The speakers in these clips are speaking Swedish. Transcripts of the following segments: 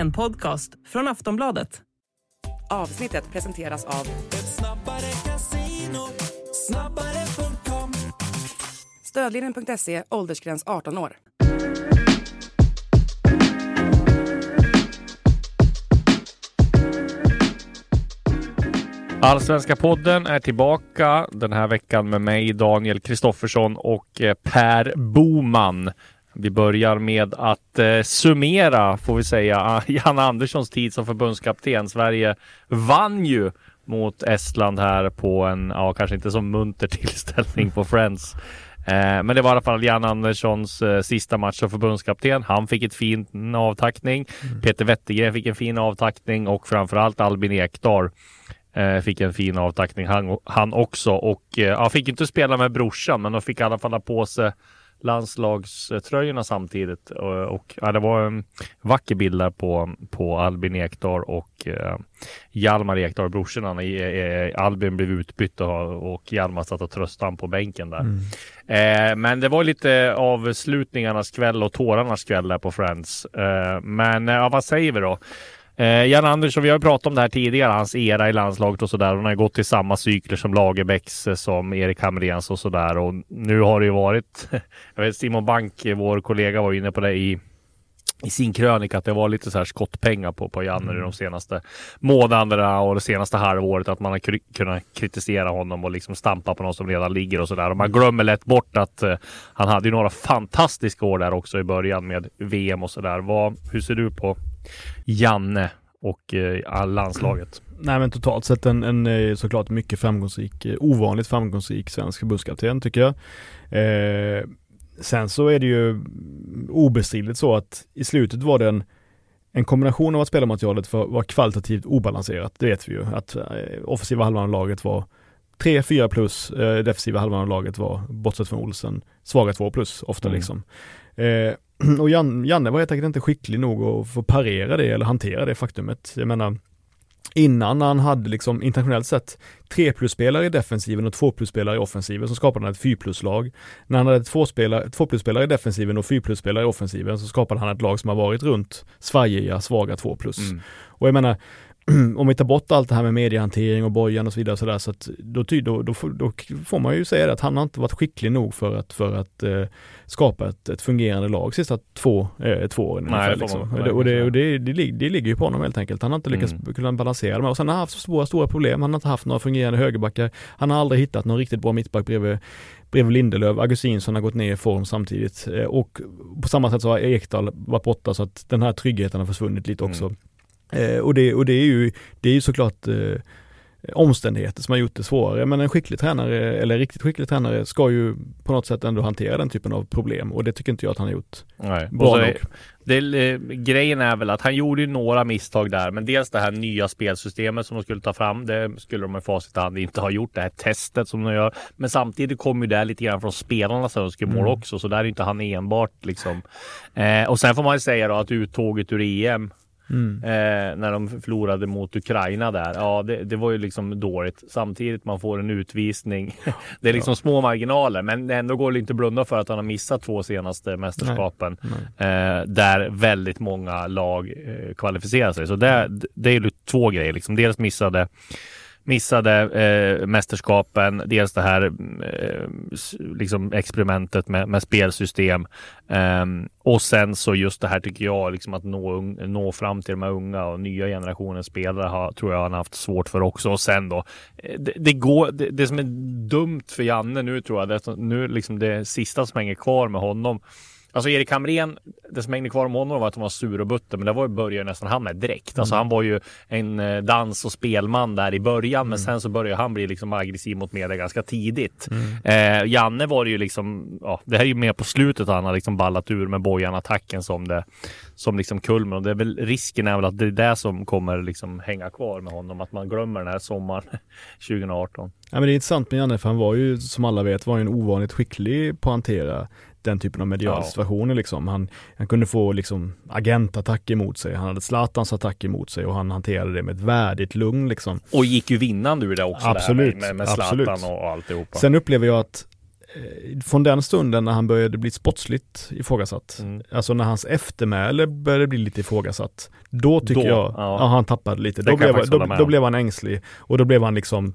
En podcast från Aftonbladet. Avsnittet presenteras av Stödlinjen.se, åldersgräns 18 år. Allsvenska podden är tillbaka den här veckan med mig Daniel Kristoffersson och eh, Per Boman. Vi börjar med att eh, summera, får vi säga, Jan Anderssons tid som förbundskapten. Sverige vann ju mot Estland här på en, ja kanske inte så munter tillställning på Friends. Eh, men det var i alla fall Jan Anderssons eh, sista match som förbundskapten. Han fick ett fin avtackning. Mm. Peter Wettergren fick en fin avtackning och framförallt Albin Ekdal Eh, fick en fin avtackning han, han också och eh, ja, fick inte spela med brorsan men de fick i alla fall ha på sig landslagströjorna samtidigt och, och ja, det var en vacker bild där på, på Albin Ekdal och eh, Hjalmar Ekdal, brorsorna. Eh, Albin blev utbytt och, och Hjalmar satt och tröstade honom på bänken där. Mm. Eh, men det var lite avslutningarnas kväll och tårarnas kväll där på Friends. Eh, men ja, vad säger vi då? Eh, Jan Andersson, vi har ju pratat om det här tidigare, hans era i landslaget och sådär. Han har gått i samma cykler som Lagerbäcks, eh, som Erik Hamrens och sådär. Och nu har det ju varit, jag vet Simon Bank, vår kollega, var inne på det i i sin krönika att det var lite så här skottpengar på, på Janne mm. de senaste månaderna och det senaste halvåret att man har kunnat kritisera honom och liksom stampa på någon som redan ligger och sådär. Och man glömmer lätt bort att uh, han hade ju några fantastiska år där också i början med VM och sådär. Hur ser du på Janne och eh, landslaget. Nej men totalt sett en, en eh, såklart mycket framgångsrik, eh, ovanligt framgångsrik svensk busskapten tycker jag. Eh, sen så är det ju obestridligt så att i slutet var det en, en kombination av att spelarmaterialet var, var kvalitativt obalanserat. Det vet vi ju att eh, offensiva halvan av laget var 3-4 plus, eh, defensiva halvan av laget var, bortsett från Olsen, svaga 2 plus ofta mm. liksom. Eh, och Jan, Janne var helt enkelt inte skicklig nog att få parera det eller hantera det faktumet. Jag menar, innan han hade liksom internationellt sett 3 plus-spelare i defensiven och 2 plus-spelare i offensiven så skapade han ett 4 plus-lag. När han hade 2 plus-spelare i defensiven och 4 plus-spelare i offensiven så skapade han ett lag som har varit runt svajiga, svaga 2 plus. Mm. Och jag menar, om vi tar bort allt det här med mediehantering och Bojan och så vidare så, där, så att då, då, då, då, får man ju säga att han har inte varit skicklig nog för att, för att eh, skapa ett, ett fungerande lag sista två, eh, två åren Nej, ungefär. Liksom. Man, och, det, och, det, det, det, det, ligger ju på honom helt enkelt. Han har inte lyckats mm. kunna balansera de här. Och sen har han haft stora, stora problem. Han har inte haft några fungerande högerbackar. Han har aldrig hittat någon riktigt bra mittback bredvid bredvid Lindelöf. Augustinsson har gått ner i form samtidigt eh, och på samma sätt så har Ekdal varit borta så att den här tryggheten har försvunnit lite också. Mm. Eh, och, det, och det är ju, det är ju såklart eh, omständigheter som har gjort det svårare. Men en skicklig tränare, eller en riktigt skicklig tränare, ska ju på något sätt ändå hantera den typen av problem och det tycker inte jag att han har gjort Nej. bra nog. Det, det, grejen är väl att han gjorde ju några misstag där, men dels det här nya spelsystemet som de skulle ta fram. Det skulle de med facit hand inte ha gjort. Det här testet som de gör. Men samtidigt kommer ju det lite grann från spelarnas önskemål mm. också, så där är inte han enbart liksom. Eh, och sen får man ju säga då att uttåget ur EM Mm. Eh, när de förlorade mot Ukraina där. Ja, det, det, var ju liksom dåligt. Samtidigt man får en utvisning. det är liksom ja. små marginaler, men ändå går det inte att blunda för att han har missat två senaste mästerskapen Nej. Nej. Eh, där väldigt många lag eh, kvalificerar sig. Så det, det är ju två grejer. Liksom. Dels missade missade eh, mästerskapen, dels det här eh, liksom experimentet med, med spelsystem eh, och sen så just det här tycker jag, liksom att nå, nå fram till de här unga och nya generationens spelare har, tror jag han har haft svårt för också. Och sen då, eh, det, det går, det, det, som är dumt för Janne nu tror jag, det, nu liksom det sista som hänger kvar med honom Alltså Erik Hamrén, det som hängde kvar om honom var att han var sur och butter, men det var ju började nästan han med direkt. Alltså mm. han var ju en eh, dans och spelman där i början, men mm. sen så började han bli liksom aggressiv mot media ganska tidigt. Mm. Eh, Janne var det ju liksom, ja, det här är ju mer på slutet han har liksom ballat ur med Bojan-attacken som det, som liksom kulmen och det är väl risken är väl att det är det som kommer liksom hänga kvar med honom, att man glömmer den här sommaren 2018. Ja men det är intressant med Janne, för han var ju som alla vet var ju en ovanligt skicklig på att hantera den typen av mediala ja. situationer liksom. Han, han kunde få liksom agentattacker emot sig, han hade Zlatans attack emot sig och han hanterade det med ett värdigt lugn liksom. Och gick ju vinnande ur det också absolut, med, med Zlatan absolut. och alltihopa. Sen upplever jag att eh, från den stunden när han började bli sportsligt ifrågasatt, Mm. alltså när hans eftermäle började bli lite ifrågasatt, då tycker Då, jag, ja. ja. han tappade lite. Då blev, då, då blev han ängslig och då blev han liksom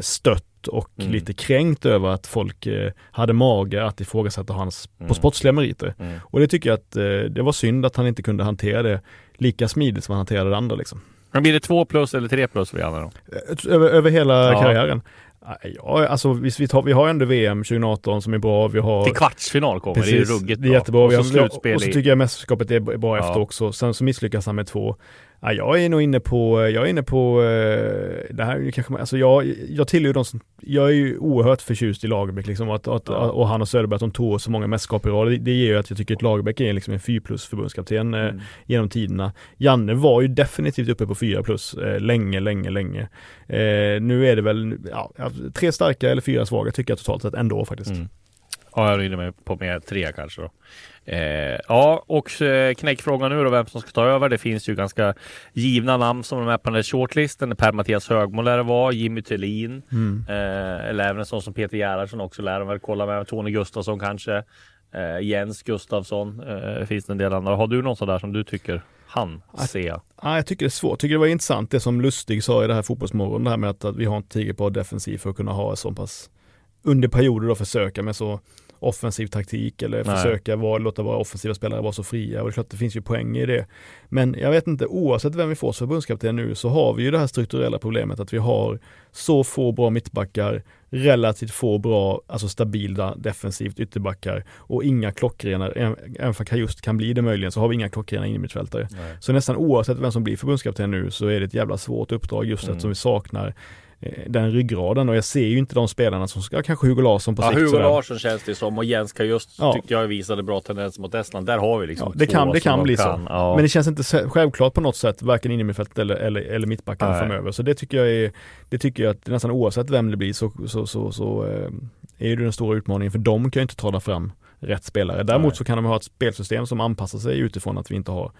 stött och Mm. lite kränkt över att folk eh, hade mage att ifrågasätta hans Mm. på sportsliga meriter. Mm. Och det tycker jag att eh, det var synd att han inte kunde hantera det lika smidigt som han hanterade det andra liksom. Men blir det två plus eller tre plus för Janne då? Eh, Över, över hela Ja. karriären. Ja, alltså vi, vi, tar, vi har ändå VM 2018 som är bra, vi har Till kvartsfinal kommer, det är ruggigt det är jättebra. Och Vi så har, slutspel och så tycker jag mästerskapet är bra Ja. efter också. Sen så misslyckas han med två. Ja, jag är nog inne på, jag är inne på, eh, det här kanske, alltså jag, jag tillhör de som, jag är ju oerhört förtjust i Lagerbäck liksom att, att, Ja. och han och Söderberg att de tog så många mästerskap i rad. Det, det ger ju att jag tycker att Lagerbäck är liksom en 4 plus förbundskapten eh, Mm. genom tiderna. Janne var ju definitivt uppe på 4 plus eh, länge, länge, länge. Eh, nu är det väl, ja, tre starka eller fyra svaga tycker jag totalt sett ändå faktiskt. Mm. Ja, jag är inne med på med tre kanske då. Eh, ja, och eh, knäckfrågan nu då, vem som ska ta över. Det finns ju ganska givna namn som är med på den här shortlisten. Per-Mattias Högmo lär det vara, Jimmy Tillin, Mm. eh, eller även en sån som Peter Gerhardsson också lär de väl kolla med. Tony Gustafsson kanske. Eh, Jens Gustafsson eh, finns det en del andra. Har du någon sån där som du tycker han ser? Ja, jag tycker det är svårt. Jag tycker det var intressant det som Lustig sa i det här fotbollsmorgon, det här med att, att vi har inte tillräckligt bra defensiv för att kunna ha så pass under perioder då försöka med så offensiv taktik eller Nej. försöka vara, låta våra offensiva spelare vara så fria och det är klart det finns ju poäng i det. Men jag vet inte, oavsett vem vi får som förbundskapten nu så har vi ju det här strukturella problemet att vi har så få bra mittbackar, relativt få bra, alltså stabila defensivt ytterbackar och inga klockrena, även för just kan bli det möjligen, så har vi inga klockrena innermittfältare. Så nästan oavsett vem som blir förbundskapten nu så är det ett jävla svårt uppdrag just Mm. eftersom vi saknar den ryggraden och jag ser ju inte de spelarna som ska, kanske Hugo Larsson på Ja, sikt. Hugo sådär. Larsson känns det som och Jens just Ja. tyckte jag visade bra tendenser mot Estland. Där har vi liksom Ja, det kan, det kan bli så. Ja. Men det känns inte självklart på något sätt, varken innermittfältet eller, eller, eller mittbackarna Nej. framöver. Så det tycker jag är, det tycker jag att nästan oavsett vem det blir så, så, så, så eh, är det den stora utmaningen för de kan ju inte ta fram rätt spelare. Däremot Nej. så kan de ha ett spelsystem som anpassar sig utifrån att vi inte har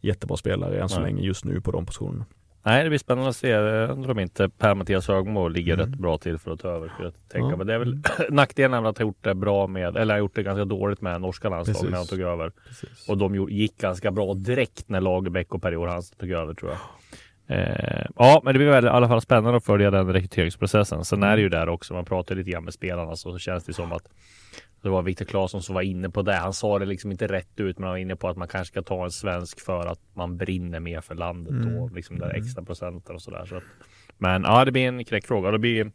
jättebra spelare än så Nej. länge just nu på de positionerna. Nej, det blir spännande att se. Jag undrar om inte Per-Mattias Högmo ligger Mm. rätt bra till för att ta över. Skulle jag tänka. Ja. Men det är väl nackdelen är att ha gjort det bra med, eller gjort det ganska dåligt med norska landslaget när han tog över. Precis. Och de gick ganska bra direkt när Lagerbäck och Per-Johan Hansen tog över tror jag. Eh, ja, men det blir väl i alla fall spännande att följa den rekryteringsprocessen. Sen är det ju där också, man pratar lite grann med spelarna så känns det som att det var Viktor Claesson som var inne på det. Han sa det liksom inte rätt ut, men han var inne på att man kanske ska ta en svensk för att man brinner mer för landet Mm. och liksom där extra procenten och sådär. Så att, men ja, det blir en knäckfråga. Det blir,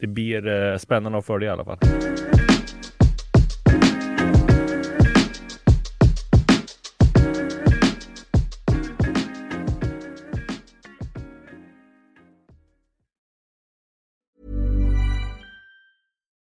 det blir eh, spännande att följa i alla fall.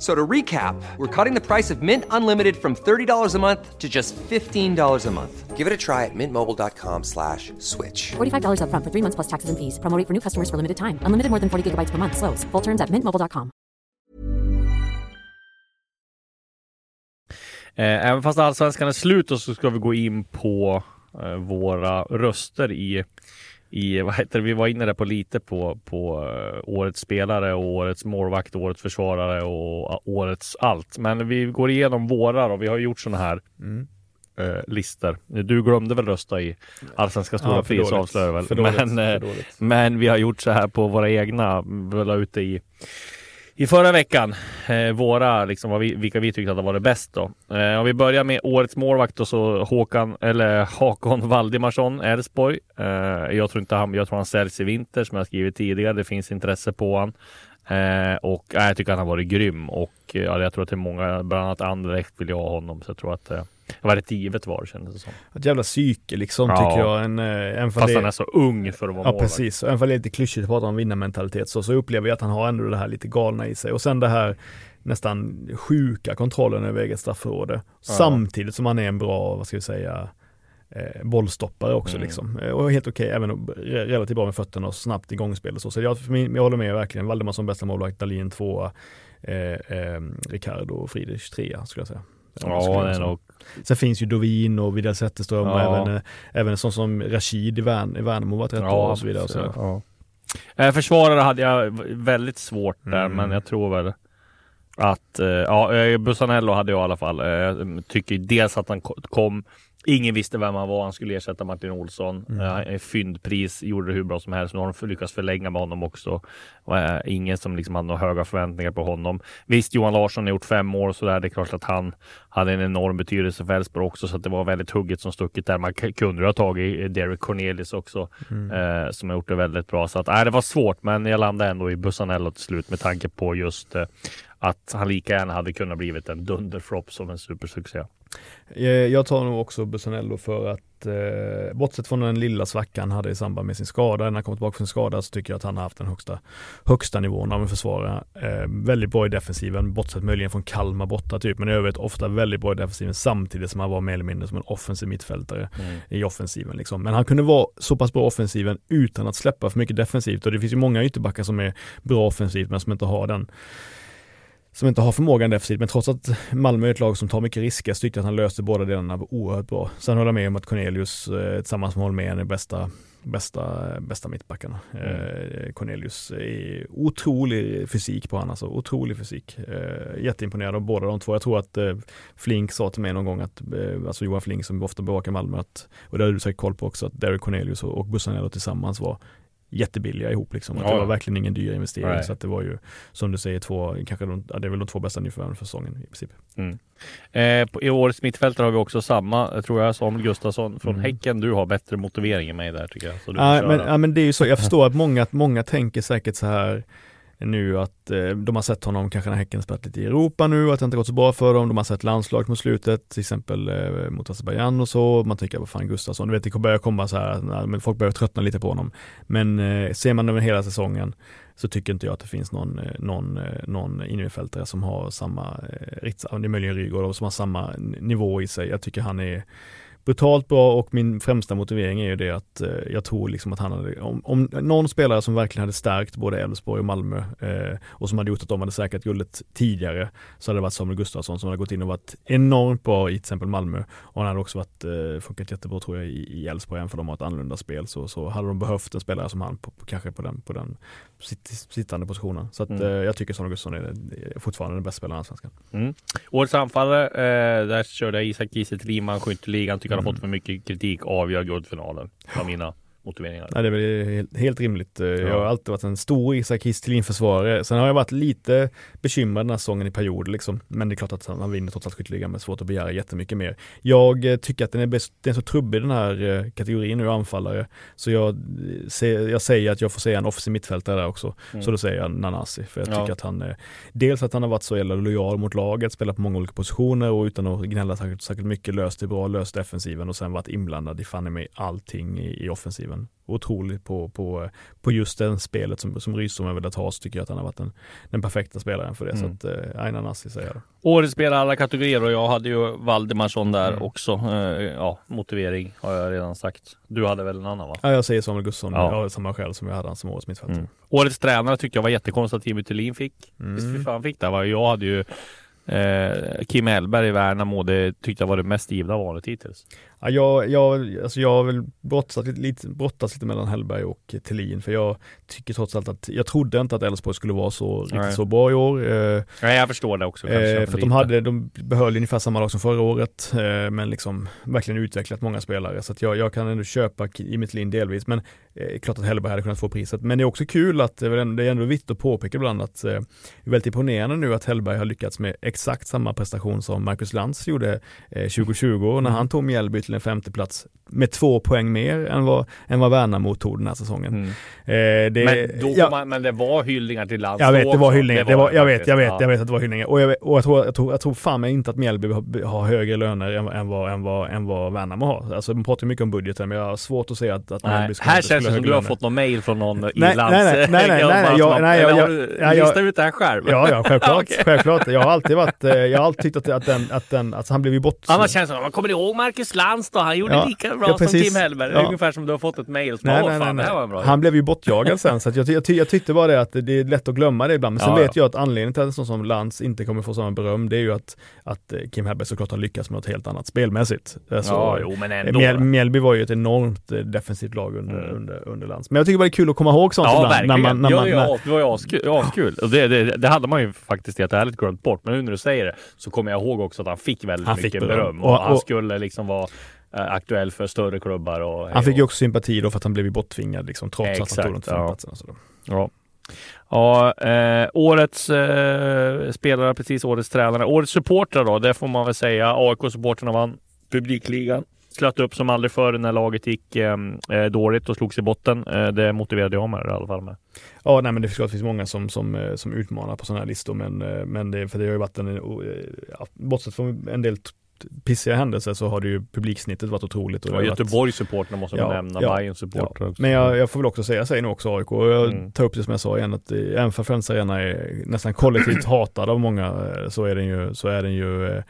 F- So to recap, we're cutting the price of Mint Unlimited from $30 a month to just $15 a month. Give it a try at mintmobile.com slash switch. $45 upfront for three months plus taxes and fees. Promo rate for new customers for limited time. Unlimited more than 40 gigabytes per month. Slows. Full terms at mintmobile.com. Eh, även fast allsvenskan är slut då så ska vi gå in på eh, våra röster i, i vad heter det? Vi var inne där på lite på, på eh, årets spelare och årets målvakt, årets försvarare och årets allt. Men vi går igenom våra och vi har gjort sådana här eh, listor. Du glömde väl rösta i Allsvenska stora Ja, för pris avslöjar väl. För dåligt, men, för eh, dåligt. men vi har gjort så här på våra egna. Vi la ut det i i förra veckan, eh, våra, liksom, vad vi, vilka vi tyckte hade varit bäst då. Eh, om vi börjar med årets målvakt då, så Håkan, eller Hakon Valdimarsson, Elfsborg. Eh, jag tror inte han, jag tror han säljs i vinter som jag skrivit tidigare. Det finns intresse på han. Eh, och eh, jag tycker han har varit grym och eh, jag tror att det är många, bland annat Anderlecht vill jag ha honom. Så jag tror att eh, det var rätt givet var kändes det som. Ett jävla psyke liksom Ja. tycker jag. En, eh, en Fast det, han är så ung för att vara Ja målvakt. precis, och även om det är lite klyschigt att prata om vinnarmentalitet så, så upplever jag att han har ändå det här lite galna i sig och sen det här nästan sjuka kontrollen över eget straffområde. Samtidigt som han är en bra, vad ska vi säga, eh, bollstoppare också Mm. liksom. Eh, Och helt okej, även re- relativt bra med fötterna och snabbt igångspel och så. Så jag, min, jag håller med verkligen. Valdemarsson bästa målvakt, Dahlin tvåa, eh, eh, Ricardo och Friedrich trea skulle jag säga. Ja, så. nog. Sen finns ju Dovin och Widell Zetterström och Ja. även, eh, även en sån som Rashid i, Värn, i Värnamo varit rätt bra och så vidare. Och så. ja. Eh, Försvarare hade jag väldigt svårt där, Mm. men jag tror väl att, eh, ja, eh, Bussanello hade jag i alla fall. Jag tycker dels att han ko- kom, ingen visste vem han var, han skulle ersätta Martin Olsson. Mm. Eh, fyndpris, gjorde det hur bra som helst. Nu har de lyckats förlänga med honom också. Eh, ingen som liksom hade några höga förväntningar på honom. Visst, Johan Larsson har gjort fem år så där. Det är klart att han hade en enorm betydelse för Elfsborg också, så att det var väldigt hugget som stucket där. Man kunde ha tagit eh, Derek Cornelius också, eh, som har gjort det väldigt bra. Så att, nej, det var svårt, men jag landade ändå i Bussanello till slut med tanke på just eh, att han lika gärna hade kunnat blivit en dunderflopp som en supersuccé. Eh, Jag tar nog också Bussanello för att, eh, bortsett från den lilla svackan han hade i samband med sin skada, när han kom tillbaka från sin skada så tycker jag att han har haft den högsta, högsta nivån av en försvarare. Eh, väldigt bra i defensiven, bortsett möjligen från Kalmar borta typ, men i övrigt ofta väldigt bra i defensiven samtidigt som han var mer eller mindre som en offensiv mittfältare i offensiven. Liksom. Men han kunde vara så pass bra offensiven utan att släppa för mycket defensivt och det finns ju många ytterbackar som är bra offensivt men som inte har den som inte har förmågan defensivt, men trots att Malmö är ett lag som tar mycket risker så tyckte jag att han löste båda delarna oerhört bra. Sen håller jag med om att Cornelius eh, tillsammans med Holmén är bästa, bästa, bästa mittbackarna. Eh, Cornelius är otrolig fysik på honom, alltså otrolig fysik. Eh, jätteimponerad av båda de två. Jag tror att Flink sa till mig någon gång att, alltså Johan Flink som ofta bevakar Malmö, att, och det har du säkert koll på också, att Derek Cornelius och, och Bussanello tillsammans var jättebilliga ihop liksom. Att Ja, det var verkligen ingen dyr investering. Nej. Så att det var ju, som du säger, två, kanske de, ja, det är väl de två bästa nyförvärven för säsongen i princip. Eh, på, I årets mittfältare har vi också samma, eh, tror jag, Samuel Gustafsson från Mm. Häcken. Du har bättre motivering än mig där tycker jag. Så du köra. men, ja, men det är ju så, jag förstår att många, många tänker säkert så här nu att eh, de har sett honom kanske när Häcken spelat lite i Europa nu, att det inte gått så bra för dem. De har sett landslaget mot slutet, till exempel eh, mot Azerbajdzjan och så. Man tänker, vad fan Gustafsson, du vet det börjar komma så här, nej, men folk börjar tröttna lite på honom. Men eh, ser man över hela säsongen så tycker inte jag att det finns någon, eh, någon, eh, någon innerfältare som har samma, eh, det är möjligen Rygaard, som har samma nivå i sig. Jag tycker han är brutalt bra och min främsta motivering är ju det att eh, jag tror liksom att han hade, om, om någon spelare som verkligen hade stärkt både Elfsborg och Malmö eh, och som hade gjort att de hade säkrat guldet tidigare så hade det varit Samuel Gustafsson som hade gått in och varit enormt bra i till exempel Malmö och han hade också varit, eh, funkat jättebra tror jag i Elfsborg även för de har ett annorlunda spel så, så hade de behövt en spelare som han på, på, kanske på den, på den sitt, sittande positionen. Så att Mm. eh, jag tycker Samuel Gustafsson är, är fortfarande den bästa spelaren i Allsvenskan. Mm. Årets anfallare, eh, där körde jag Isak Kiese Triman, skytteligan. Tycker han har fått för mycket kritik, avgör guldfinalen. Av mina motiveringar. Nej, det är väl helt, helt rimligt. Eh, Jag har alltid varit en stor Isak Histelin-försvarare. Sen har jag varit lite bekymrad den här säsongen i perioder liksom. Men det är klart att han vinner trots allt skytteligan, men svårt att begära jättemycket mer. Jag eh, tycker att den är, bäst, den är så trubbig den här eh, kategorin nu, anfallare. Så jag, jag säger att jag får säga en offensiv mittfältare där också. Så då säger jag Nanasi, för jag Ja. tycker att han, dels att han har varit så jävla lojal mot laget, spelat på många olika positioner och utan att gnälla särskilt, särskilt mycket, löst det bra, löst defensiven och sen varit inblandad i fan i mig allting i, i offensiven. Otroligt på, på, på just det spelet som, som Rydström har velat ha så tycker jag att han har varit den, den perfekta spelaren för det. Mm. Så att, eh, Aina Nassi säger jag. Årets spelare alla kategorier och jag hade ju Valdemarsson där Mm. också. Eh, ja, motivering har jag redan sagt. Du hade väl en annan va? Ja, jag säger Samuel Gustafsson, Ja. ja. av samma skäl som jag hade han som årets mittfältare. Mm. Årets tränare tyckte jag var jättekonstigt att Timmy Thulin fick. Mm. Visst han fick det? va? Jag hade ju eh, Kim Hellberg i Värnamo. Det tyckte jag var det mest givna valet hittills. Ja, jag, jag, alltså jag har väl brottats lite, brottats lite mellan Hellberg och Thelin för jag tycker trots allt att jag trodde inte att Elfsborg skulle vara så Nej. riktigt så bra i år. Eh, Nej, jag förstår det också. Eh, för att de hade, de behöll ungefär samma lag som förra året, eh, men liksom verkligen utvecklat många spelare. Så att jag, jag kan ändå köpa i mitt lin delvis, men eh, klart att Hellberg hade kunnat få priset. Men det är också kul att, det är ändå- viktigt att påpeka ibland att eh, det är väldigt imponerande nu att Hellberg har lyckats med exakt samma prestation som Marcus Lantz gjorde eh, 2020 och när han tog Mjällby till en femte plats med två poäng mer än vad, än vad Värnamo tog den här säsongen. Mm. Eh, det, Men, då ja, man, men det var hyllningar till lands jag vet, det var hyllningar. Det var, jag vet, jag vet, faktiskt. jag vet att det var hyllningar. Och jag, vet, och jag, tror, jag, tror, jag tror fan mig inte att Mjällby har, högre löner än, än, vad, än, vad, än vad Värnamo har. Alltså de pratar mycket om budgeten, men jag har svårt att se att, att Nej, Mjällby skulle, här skulle känns det ha som du har fått någon mail från någon nej, ilands... nej, nej, nej, nej, nej, jag- nej, jag- ja, jag- listat ut det här själv? Ja, ja, självklart. Okej. självklart. Jag har alltid varit, eh, jag har alltid tyckt att, att den, att den, alltså han blev ju bort... Annars känns det som, kommer ni ihåg Marcus Lantz då? Han gjorde Ja. lika bra Ja, som. Tim Hellberg. Ja. ungefär som du har fått ett mail Nej, nej, "Åh, fan, nej, nej. bra Han blev ju bortjagad sen så jag, jag, jag tyckte bara det att det är lätt att glömma det ibland. Men sen Ja, vet jag att anledningen till att en sån som Lantz inte kommer få samma beröm det är ju att, att eh, Kim Hellberg såklart har lyckats med något helt annat spelmässigt. Alltså, Ja, jo, men ändå. Mjäl, Mjällby var ju ett enormt eh, defensivt lag under, Mm. under, under Lantz. Men jag tycker bara det är kul att komma ihåg sånt Ja, ibland. När man, när man, ja, när, det var ju askul. askul. Och det, det, det hade man ju faktiskt helt ärligt glömt bort. Men nu när du säger det så kommer jag ihåg också att han fick väldigt Han fick mycket beröm. beröm. Och, Och- han skulle liksom vara aktuell för större klubbar. Och, han fick ju också sympati då för att han blev borttvingad liksom, trots att han Exakt, tog de ja. platserna. Så då. Ja. Ja, eh, årets eh, spelare, precis årets tränare. Årets supportrar då, det får man väl säga. AIK-supportrarna vann publikligan. Slöt upp som aldrig förr när laget gick eh, eh, dåligt och slogs i botten. Eh, det motiverade jag mig i alla fall med. Ja, nej men det är finns många som, som, eh, som utmanar på sådana här listor men, eh, men det, för det har ju varit en, eh, ja, bortsett från en del pissiga händelser så har det ju publiksnittet varit otroligt. Och Ja, varit- Göteborgs-supportrarna måste man Ja, nämna, ja, Bayerns supportrar också. Men jag, jag får väl också säga, jag säger nog också AIK, och jag Mm. tar upp det som jag sa igen, att även för Friends Arena är nästan kollektivt hatad av många eh, så är den ju, så är den ju eh,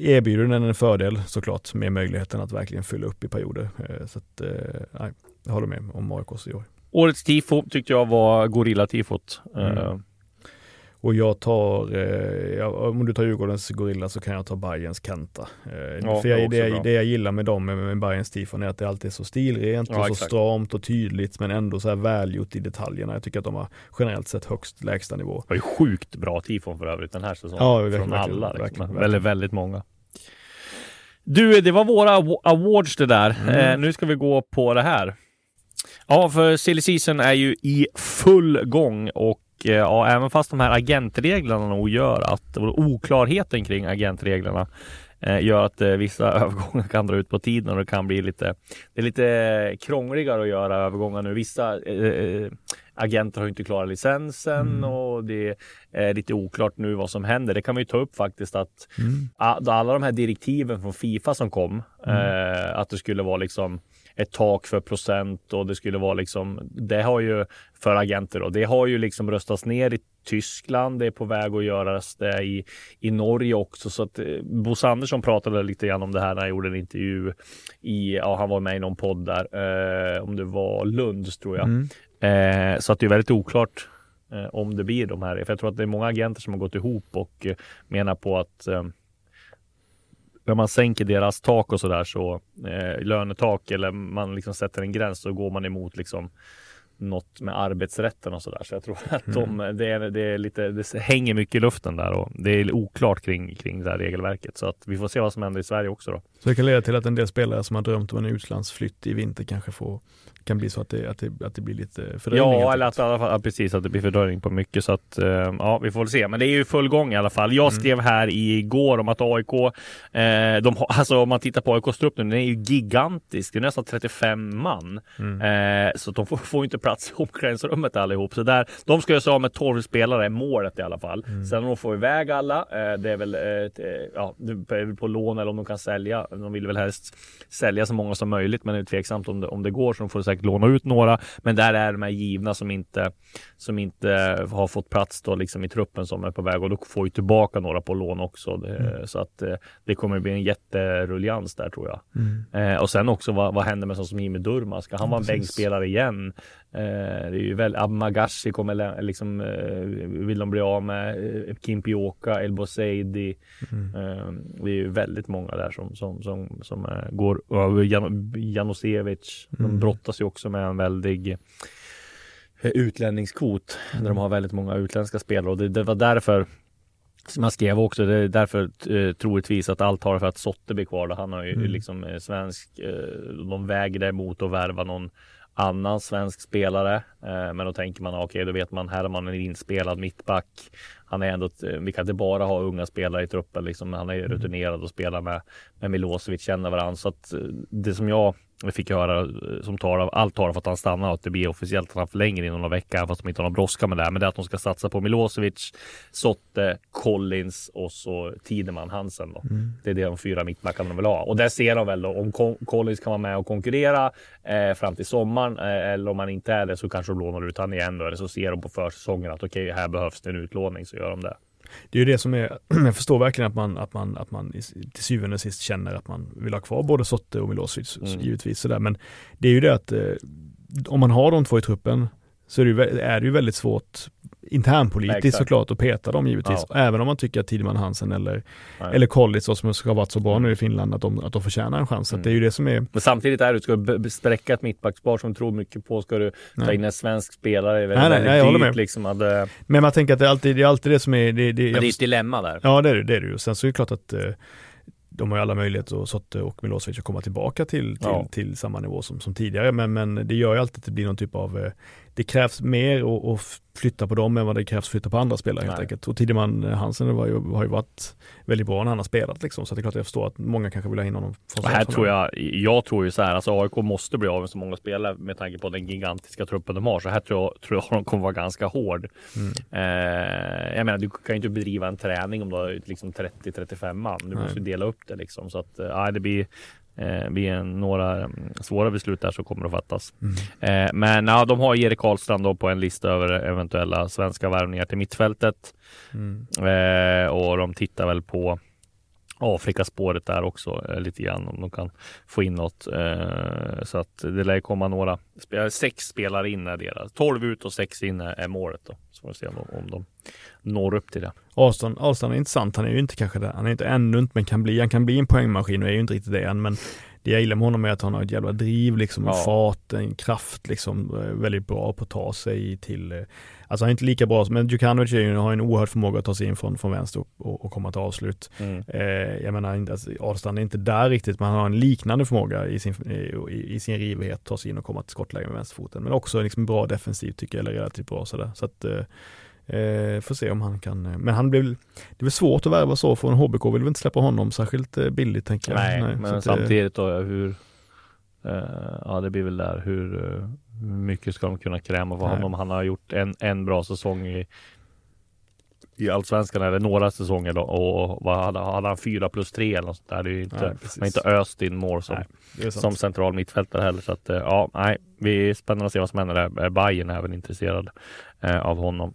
erbjuder den en fördel såklart med möjligheten att verkligen fylla upp i perioder. Eh, Så att, nej, jag håller med om AIKs i år. Årets tifo tyckte jag var Gorilla-tifot. Mm. Och jag tar, eh, ja, om du tar Djurgårdens Gorilla så kan jag ta Bayerns Kenta. Eh, Ja, för jag, det, jag, det jag gillar med dem, med, med Bayerns tifon är att det alltid är så stilrent Ja, och så exakt. stramt och tydligt men ändå så här välgjort i detaljerna. Jag tycker att de har generellt sett högst lägsta nivå. Det var ju sjukt bra tifon för övrigt den här säsongen. Ja, verkligen, Från verkligen, alla. Liksom. verkligen, väldigt, verkligen. väldigt många. Du, det var våra aw- awards det där. Mm. Eh, nu ska vi gå på det här. Ja, för silly season är ju i full gång och ja, även fast de här agentreglerna nog gör att oklarheten kring agentreglerna eh, gör att eh, vissa övergångar kan dra ut på tiden och det kan bli lite, det är lite krångligare att göra övergångar nu. Vissa eh, eh, agenter har inte klarat licensen Mm. och det är lite oklart nu vad som händer. Det kan vi ta upp faktiskt att Mm. alla de här direktiven från Fifa som kom, eh, att det skulle vara liksom ett tak för procent och det skulle vara liksom, det har ju för agenter och det har ju liksom röstats ner i Tyskland. Det är på väg att göras det i, i Norge också. Så att eh, Bosse Andersson pratade lite grann om det här när han gjorde en intervju i, ja han var med i någon podd där, eh, om det var Lunds tror jag. Mm. Eh, så att det är väldigt oklart eh, om det blir de här. För jag tror att det är många agenter som har gått ihop och eh, menar på att eh, när man sänker deras tak och sådär så eh, lönetak eller man liksom sätter en gräns så går man emot liksom något med arbetsrätten och sådär. Så jag tror att de, det, är, det, är lite, det hänger mycket i luften där och det är oklart kring, kring det här regelverket. Så att vi får se vad som händer i Sverige också då. Så det kan leda till att en del spelare som har drömt om en utlandsflytt i vinter kanske får, kan bli så att det, att det, att det blir lite fördröjning. Ja, eller att, i alla fall, precis att det blir fördröjning på mycket. Så att, eh, ja, vi får väl se. Men det är ju full gång i alla fall. Jag skrev här igår om att AIK, eh, de, alltså om man tittar på AIKs trupp nu, den är ju gigantisk. Det är nästan 35 man. Eh, så de får, får inte plats i omklädningsrummet allihop. Så där, de ska göra sig av med 12 spelare, målet i alla fall. Sen om de får iväg alla, eh, det är väl eh, eh, ja, på lån eller om de kan sälja. De vill väl helst sälja så många som möjligt, men det är tveksamt om det, om det går. Så de får säkert låna ut några. Men där är de här givna som inte, som inte har fått plats då liksom i truppen som är på väg och då får ju tillbaka några på lån också. Det, Så att eh, det kommer bli en jätteruljans där tror jag. Eh, och sen också vad, vad händer med sån som Jimmy Durmaz? Ska han vara en bänkspelare igen? Eh, det är ju väl Abmagashi kommer liksom eh, vill de bli av med. Eh, Kimpioka, El Boseidi. Eh, det är ju väldigt många där som, som, som, som går över. Jan, Janosevic. De brottas ju också med en väldig utlänningskvot. Där de har väldigt många utländska spelare och det, det var därför som jag skrev också, det är därför eh, troligtvis att allt har för att Sotte blir kvar. Då. Han har ju liksom eh, svensk, eh, de väger emot att värva någon annan svensk spelare. Eh, men då tänker man, okej, då vet man, här har man en inspelad mittback. Han är ändå, eh, vi kan inte bara ha unga spelare i truppen, liksom. han är rutinerad och spelar med, med Milosevic, känner varandra. Så att eh, det som jag fick höra eh, som tar av, allt talar för att han stannar och att det blir officiellt att han förlänger inom några veckor, fast de inte har någon brådska med det. här. Men det är att de ska satsa på Milosevic, Sotte, Collins och så Tideman Hansen. Då. Det är det de fyra mittbackarna de vill ha. Och där ser de väl då om Co- Collins kan vara med och konkurrera eh, fram till sommaren eh, eller om han inte är det så kanske de lånar ut han igen då. Eller så ser de på försäsongen att okej, här behövs det en utlåning så gör de det. Det är ju det som är, jag förstår verkligen att man, att man, att man till syvende och sist känner att man vill ha kvar både Sotte och Milosevic, mm. givetvis sådär. Men det är ju det att eh, om man har de två i truppen så är det ju, är det ju väldigt svårt internpolitiskt Exakt. såklart att peta dem givetvis. Ja. Även om man tycker att Tideman Hansen eller, eller Collins som ska ha varit så bra nu i Finland att de, att de förtjänar en chans. Mm. det är ju det som är... Men samtidigt är det, ska du spräcka ett mittbackspar som tror mycket på, ska du ta nej. in en svensk spelare, väldigt, nej, nej, nej, jag håller med. Liksom, att, Men man tänker att det är alltid det, är alltid det som är... Det, det, det är ett dilemma där. Ja det är det, det är det ju. Sen så är det klart att eh, de har ju alla möjligheter, Sotte och Milosevic, att komma tillbaka till, till, ja. till samma nivå som, som tidigare. Men, men det gör ju alltid att det blir någon typ av eh, det krävs mer att flytta på dem än vad det krävs att flytta på andra spelare helt enkelt. Och Tideman Hansen var ju, har ju varit väldigt bra när han har spelat liksom. Så det är klart jag förstår att många kanske vill ha in honom. Och här tror jag, jag tror ju så här, alltså AIK måste bli av med så många spelare med tanke på den gigantiska truppen de har. Så här tror jag, tror jag de kommer vara ganska hård. Mm. Eh, jag menar, du kan ju inte bedriva en träning om du har liksom 30-35 man. Du Nej. måste dela upp det liksom. Så att, eh, det blir eh, vid några mm, svåra beslut där så kommer det att fattas. Mm. Eh, men ja, de har Erik Karlstrand då på en lista över eventuella svenska värvningar till mittfältet. Mm. Eh, och de tittar väl på Afrikaspåret där också eh, lite grann om de kan få in något. Eh, så att det lär komma några. Sex spelare in är deras. 12 ut och sex in är målet då. Så får vi se om, om de når upp till det. Ahlstrand, Ahlstrand är intressant. Han är ju inte kanske det. Han är inte ännu inte, men kan bli. Han kan bli en poängmaskin och är ju inte riktigt det än. Men det jag gillar med honom är att han har ett jävla driv liksom, ja. fart, en kraft liksom, eh, väldigt bra på att ta sig till, eh, alltså han är inte lika bra, men Djukanovic har en oerhörd förmåga att ta sig in från, från vänster och, och komma till avslut. Mm. Eh, jag menar, alltså, Ahlstrand är inte där riktigt, men han har en liknande förmåga i sin, i, i sin rivighet, ta sig in och komma till skottläge med vänsterfoten. Men också liksom bra defensivt tycker jag, eller relativt bra sådär. Så att, eh, Eh, får se om han kan, eh, men han blir det är väl svårt att värva så från HBK vill väl inte släppa honom särskilt eh, billigt tänker jag. Nej, Nej men samtidigt då hur, eh, ja det blir väl där hur, hur mycket ska de kunna kräma för honom? Han har gjort en, en bra säsong i, i Allsvenskan eller några säsonger då och vad hade, hade han fyra plus tre eller något sånt där. Det är ju inte, nej, man inte öst in mål som, som central mittfältare heller. Så att ja, nej, vi är spännande att se vad som händer där. Bayern är även intresserad eh, av honom.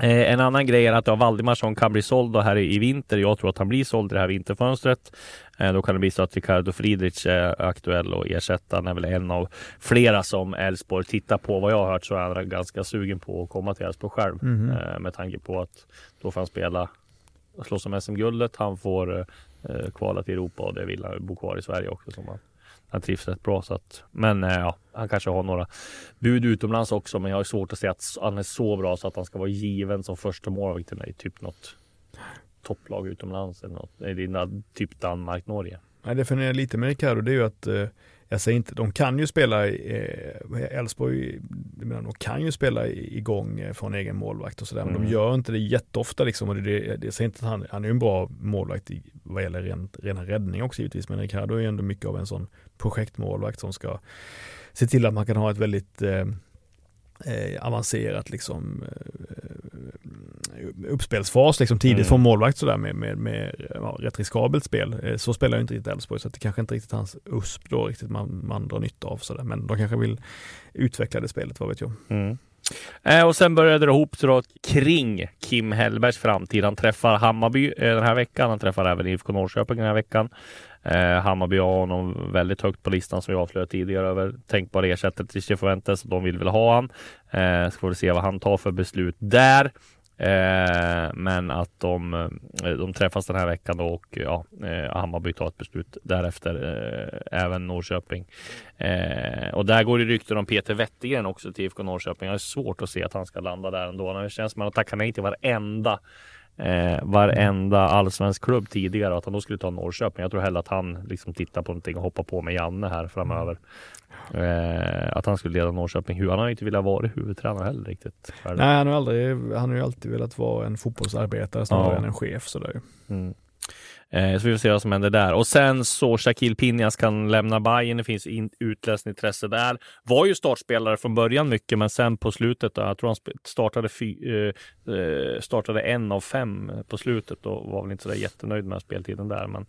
Eh, en annan grej är att ja, Valdimarsson kan bli såld här i, i vinter. Jag tror att han blir såld i det här vinterfönstret. Eh, då kan det bli så att Ricardo Friedrich är aktuell och ersätta. Han är väl en av flera som Elfsborg tittar på. Vad jag har hört så är han ganska sugen på att komma till Elfsborg själv mm -hmm. med tanke på att då får han spela slåss om SM-guldet. Han får eh, kvala till Europa och det vill han bo kvar i Sverige också. Som han, han trivs rätt bra så att, men eh, ja, han kanske har några bud utomlands också. Men jag har svårt att se att han är så bra så att han ska vara given som första målvakt i typ något topplag utomlands eller något. Är typ Danmark, Norge? Nej, det funderar lite med Ricardo, det är ju att eh, jag säger inte, de kan ju spela, Elfsborg, eh, de kan ju spela igång eh, från egen målvakt och sådär, mm. men de mm. gör inte det jätteofta liksom. Och det, det, det, säger inte att han, han är en bra målvakt i, vad gäller ren, rena räddning också givetvis, men Ricardo är ju ändå mycket av en sån projektmålvakt som ska se till att man kan ha ett väldigt eh, eh, avancerat liksom, eh, uppspelsfas liksom, tidigt mm. från målvakt sådär med, med, med ja, rätt riskabelt spel. Eh, så spelar ju inte riktigt Elfsborg så det kanske inte riktigt hans USP då riktigt man, man drar nytta av sådär. Men de kanske vill utveckla det spelet, vad vet jag. Mm. Eh, och sen började det ihop sig kring Kim Hellbergs framtid. Han träffar Hammarby eh, den här veckan. Han träffar även IFK Norrköping den här veckan. Eh, Hammarby har honom väldigt högt på listan som vi avslöjade tidigare över tänkbara ersättare till Cifuentes. De vill väl ha han. Eh, ska vi se vad han tar för beslut där. Eh, men att de, eh, de träffas den här veckan då och ja, eh, Hammarby tar ett beslut därefter. Eh, även Norrköping. Eh, och där går det rykten om Peter Wettergren också till IFK Norrköping. Jag har svårt att se att han ska landa där ändå. Det känns som att han tackar nej till varenda eh, varenda allsvensk klubb tidigare och att han då skulle ta Norrköping. Jag tror hellre att han liksom tittar på någonting och hoppar på med Janne här framöver. Eh, att han skulle leda Norrköping. Han har ju inte velat vara huvudtränare heller riktigt. Nej, han har, aldrig, han har ju alltid velat vara en fotbollsarbetare snarare Ja. än en chef. Sådär. Mm. Eh, så vi får se vad som händer där. Och sen så Shaquille Pinjas kan lämna Bayern. Det finns in, utläst intresse där. Var ju startspelare från början mycket, men sen på slutet, då, jag tror han startade, fy, eh, eh, startade en av fem på slutet och var väl inte så där jättenöjd med speltiden där. Men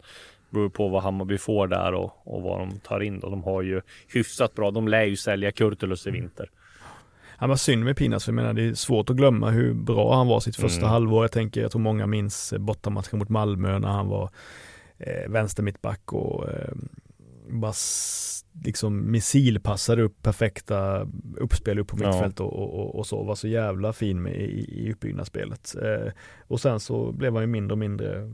beror på vad Hammarby får där och, och vad de tar in. Då. De har ju hyfsat bra. De lär ju sälja Kurtulus i vinter. Han var synd med Pinas, för jag menar det är svårt att glömma hur bra han var sitt första Mm. halvår. Jag tänker, jag tror många minns eh, bortamatchen mot Malmö när han var eh, vänster mittback och eh, bara liksom missilpassade upp perfekta uppspel upp på Ja. mittfält och, och, och, och så. Var så jävla fin med i, i uppbyggnadsspelet. Eh, och sen så blev han ju mindre och mindre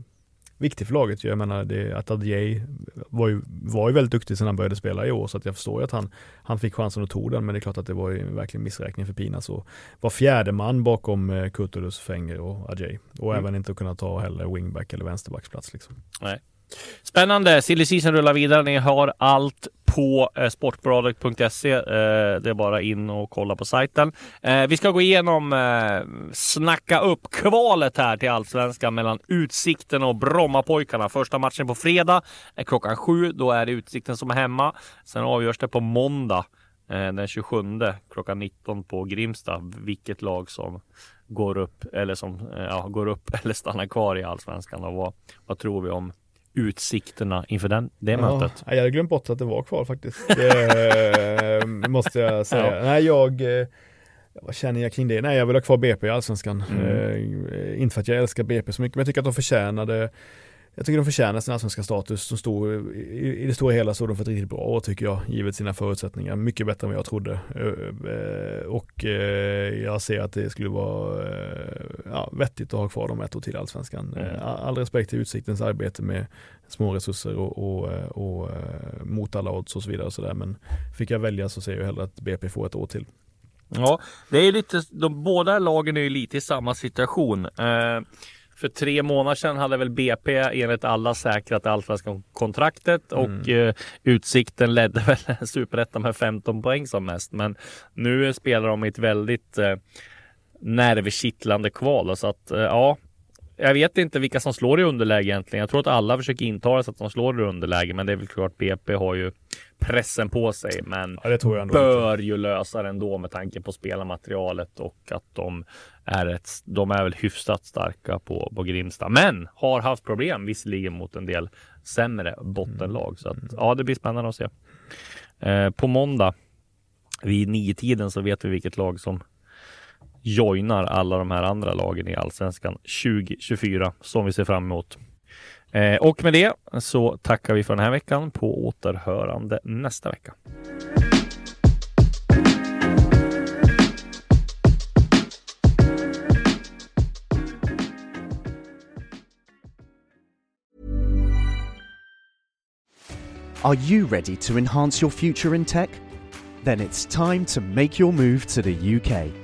viktig för laget. Jag menar det, att Adjei var ju, var ju väldigt duktig sen han började spela i år så att jag förstår ju att han, han fick chansen och tog den men det är klart att det var ju verkligen missräkning för Pinas och var fjärde man bakom eh, Kurtulus, Fenger och Adjei och Mm. även inte kunna ta heller wingback eller vänsterbacksplats liksom. Spännande! Silly season rullar vidare. Ni har allt på eh, sportbladet.se. Eh, det är bara in och kolla på sajten. Eh, vi ska gå igenom, snacka upp kvalet här till Allsvenskan mellan Utsikten och Brommapojkarna. Första matchen på fredag är klockan sju. Då är det Utsikten som är hemma. Sen avgörs det på måndag den 27 klockan 19 på Grimsta. Vilket lag som går upp eller som ja, går upp eller stannar kvar i Allsvenskan och vad, vad tror vi om utsikterna inför den, det mötet. Ja, jag hade glömt bort att det var kvar faktiskt. Det måste jag säga. Ja. Nej, jag eh, vad känner jag kring det? Nej, jag vill ha kvar BP i Allsvenskan. Mm. Eh, inte för att jag älskar BP så mycket, men jag tycker att de förtjänade jag tycker de förtjänar sin allsvenska status. De stod, i, det stora hela stod de för ett riktigt bra år tycker jag, givet sina förutsättningar. Mycket bättre än vad jag trodde. Eh, eh, Och eh, jag ser att det skulle vara ja, vettigt att ha kvar dem ett år till Allsvenskan. Mm. All respekt till Utsiktens arbete med små resurser och, och, och mot alla odds och så vidare. Och så där. Men fick jag välja så ser jag hellre att BP får ett år till. Ja, det är lite, de båda lagen är ju lite i samma situation. Eh, för tre månader sedan hade väl BP enligt alla säkrat det allsvenska kontraktet och eh, Utsikten ledde väl superettan med 15 poäng som mest. Men nu spelar de i ett väldigt eh, nervkittlande kval. Så att eh, ja, jag vet inte vilka som slår i underläge egentligen. Jag tror att alla försöker intala sig att de slår i underläge, men det är väl klart BP har ju pressen på sig. Men Ja, bör ju lösa det ändå med tanke på spelarmaterialet och att de är, ett, de är väl hyfsat starka på, på Grimsta. Men har haft problem visserligen mot en del sämre bottenlag. Så att, ja, det blir spännande att se. Eh, på måndag vid nio tiden så vet vi vilket lag som joinar alla de här andra lagen i Allsvenskan 2024 som vi ser fram emot. Eh, och med det så tackar vi för den här veckan på återhörande nästa vecka. Are you ready to enhance your future in tech? Then it's time to make your move to the UK,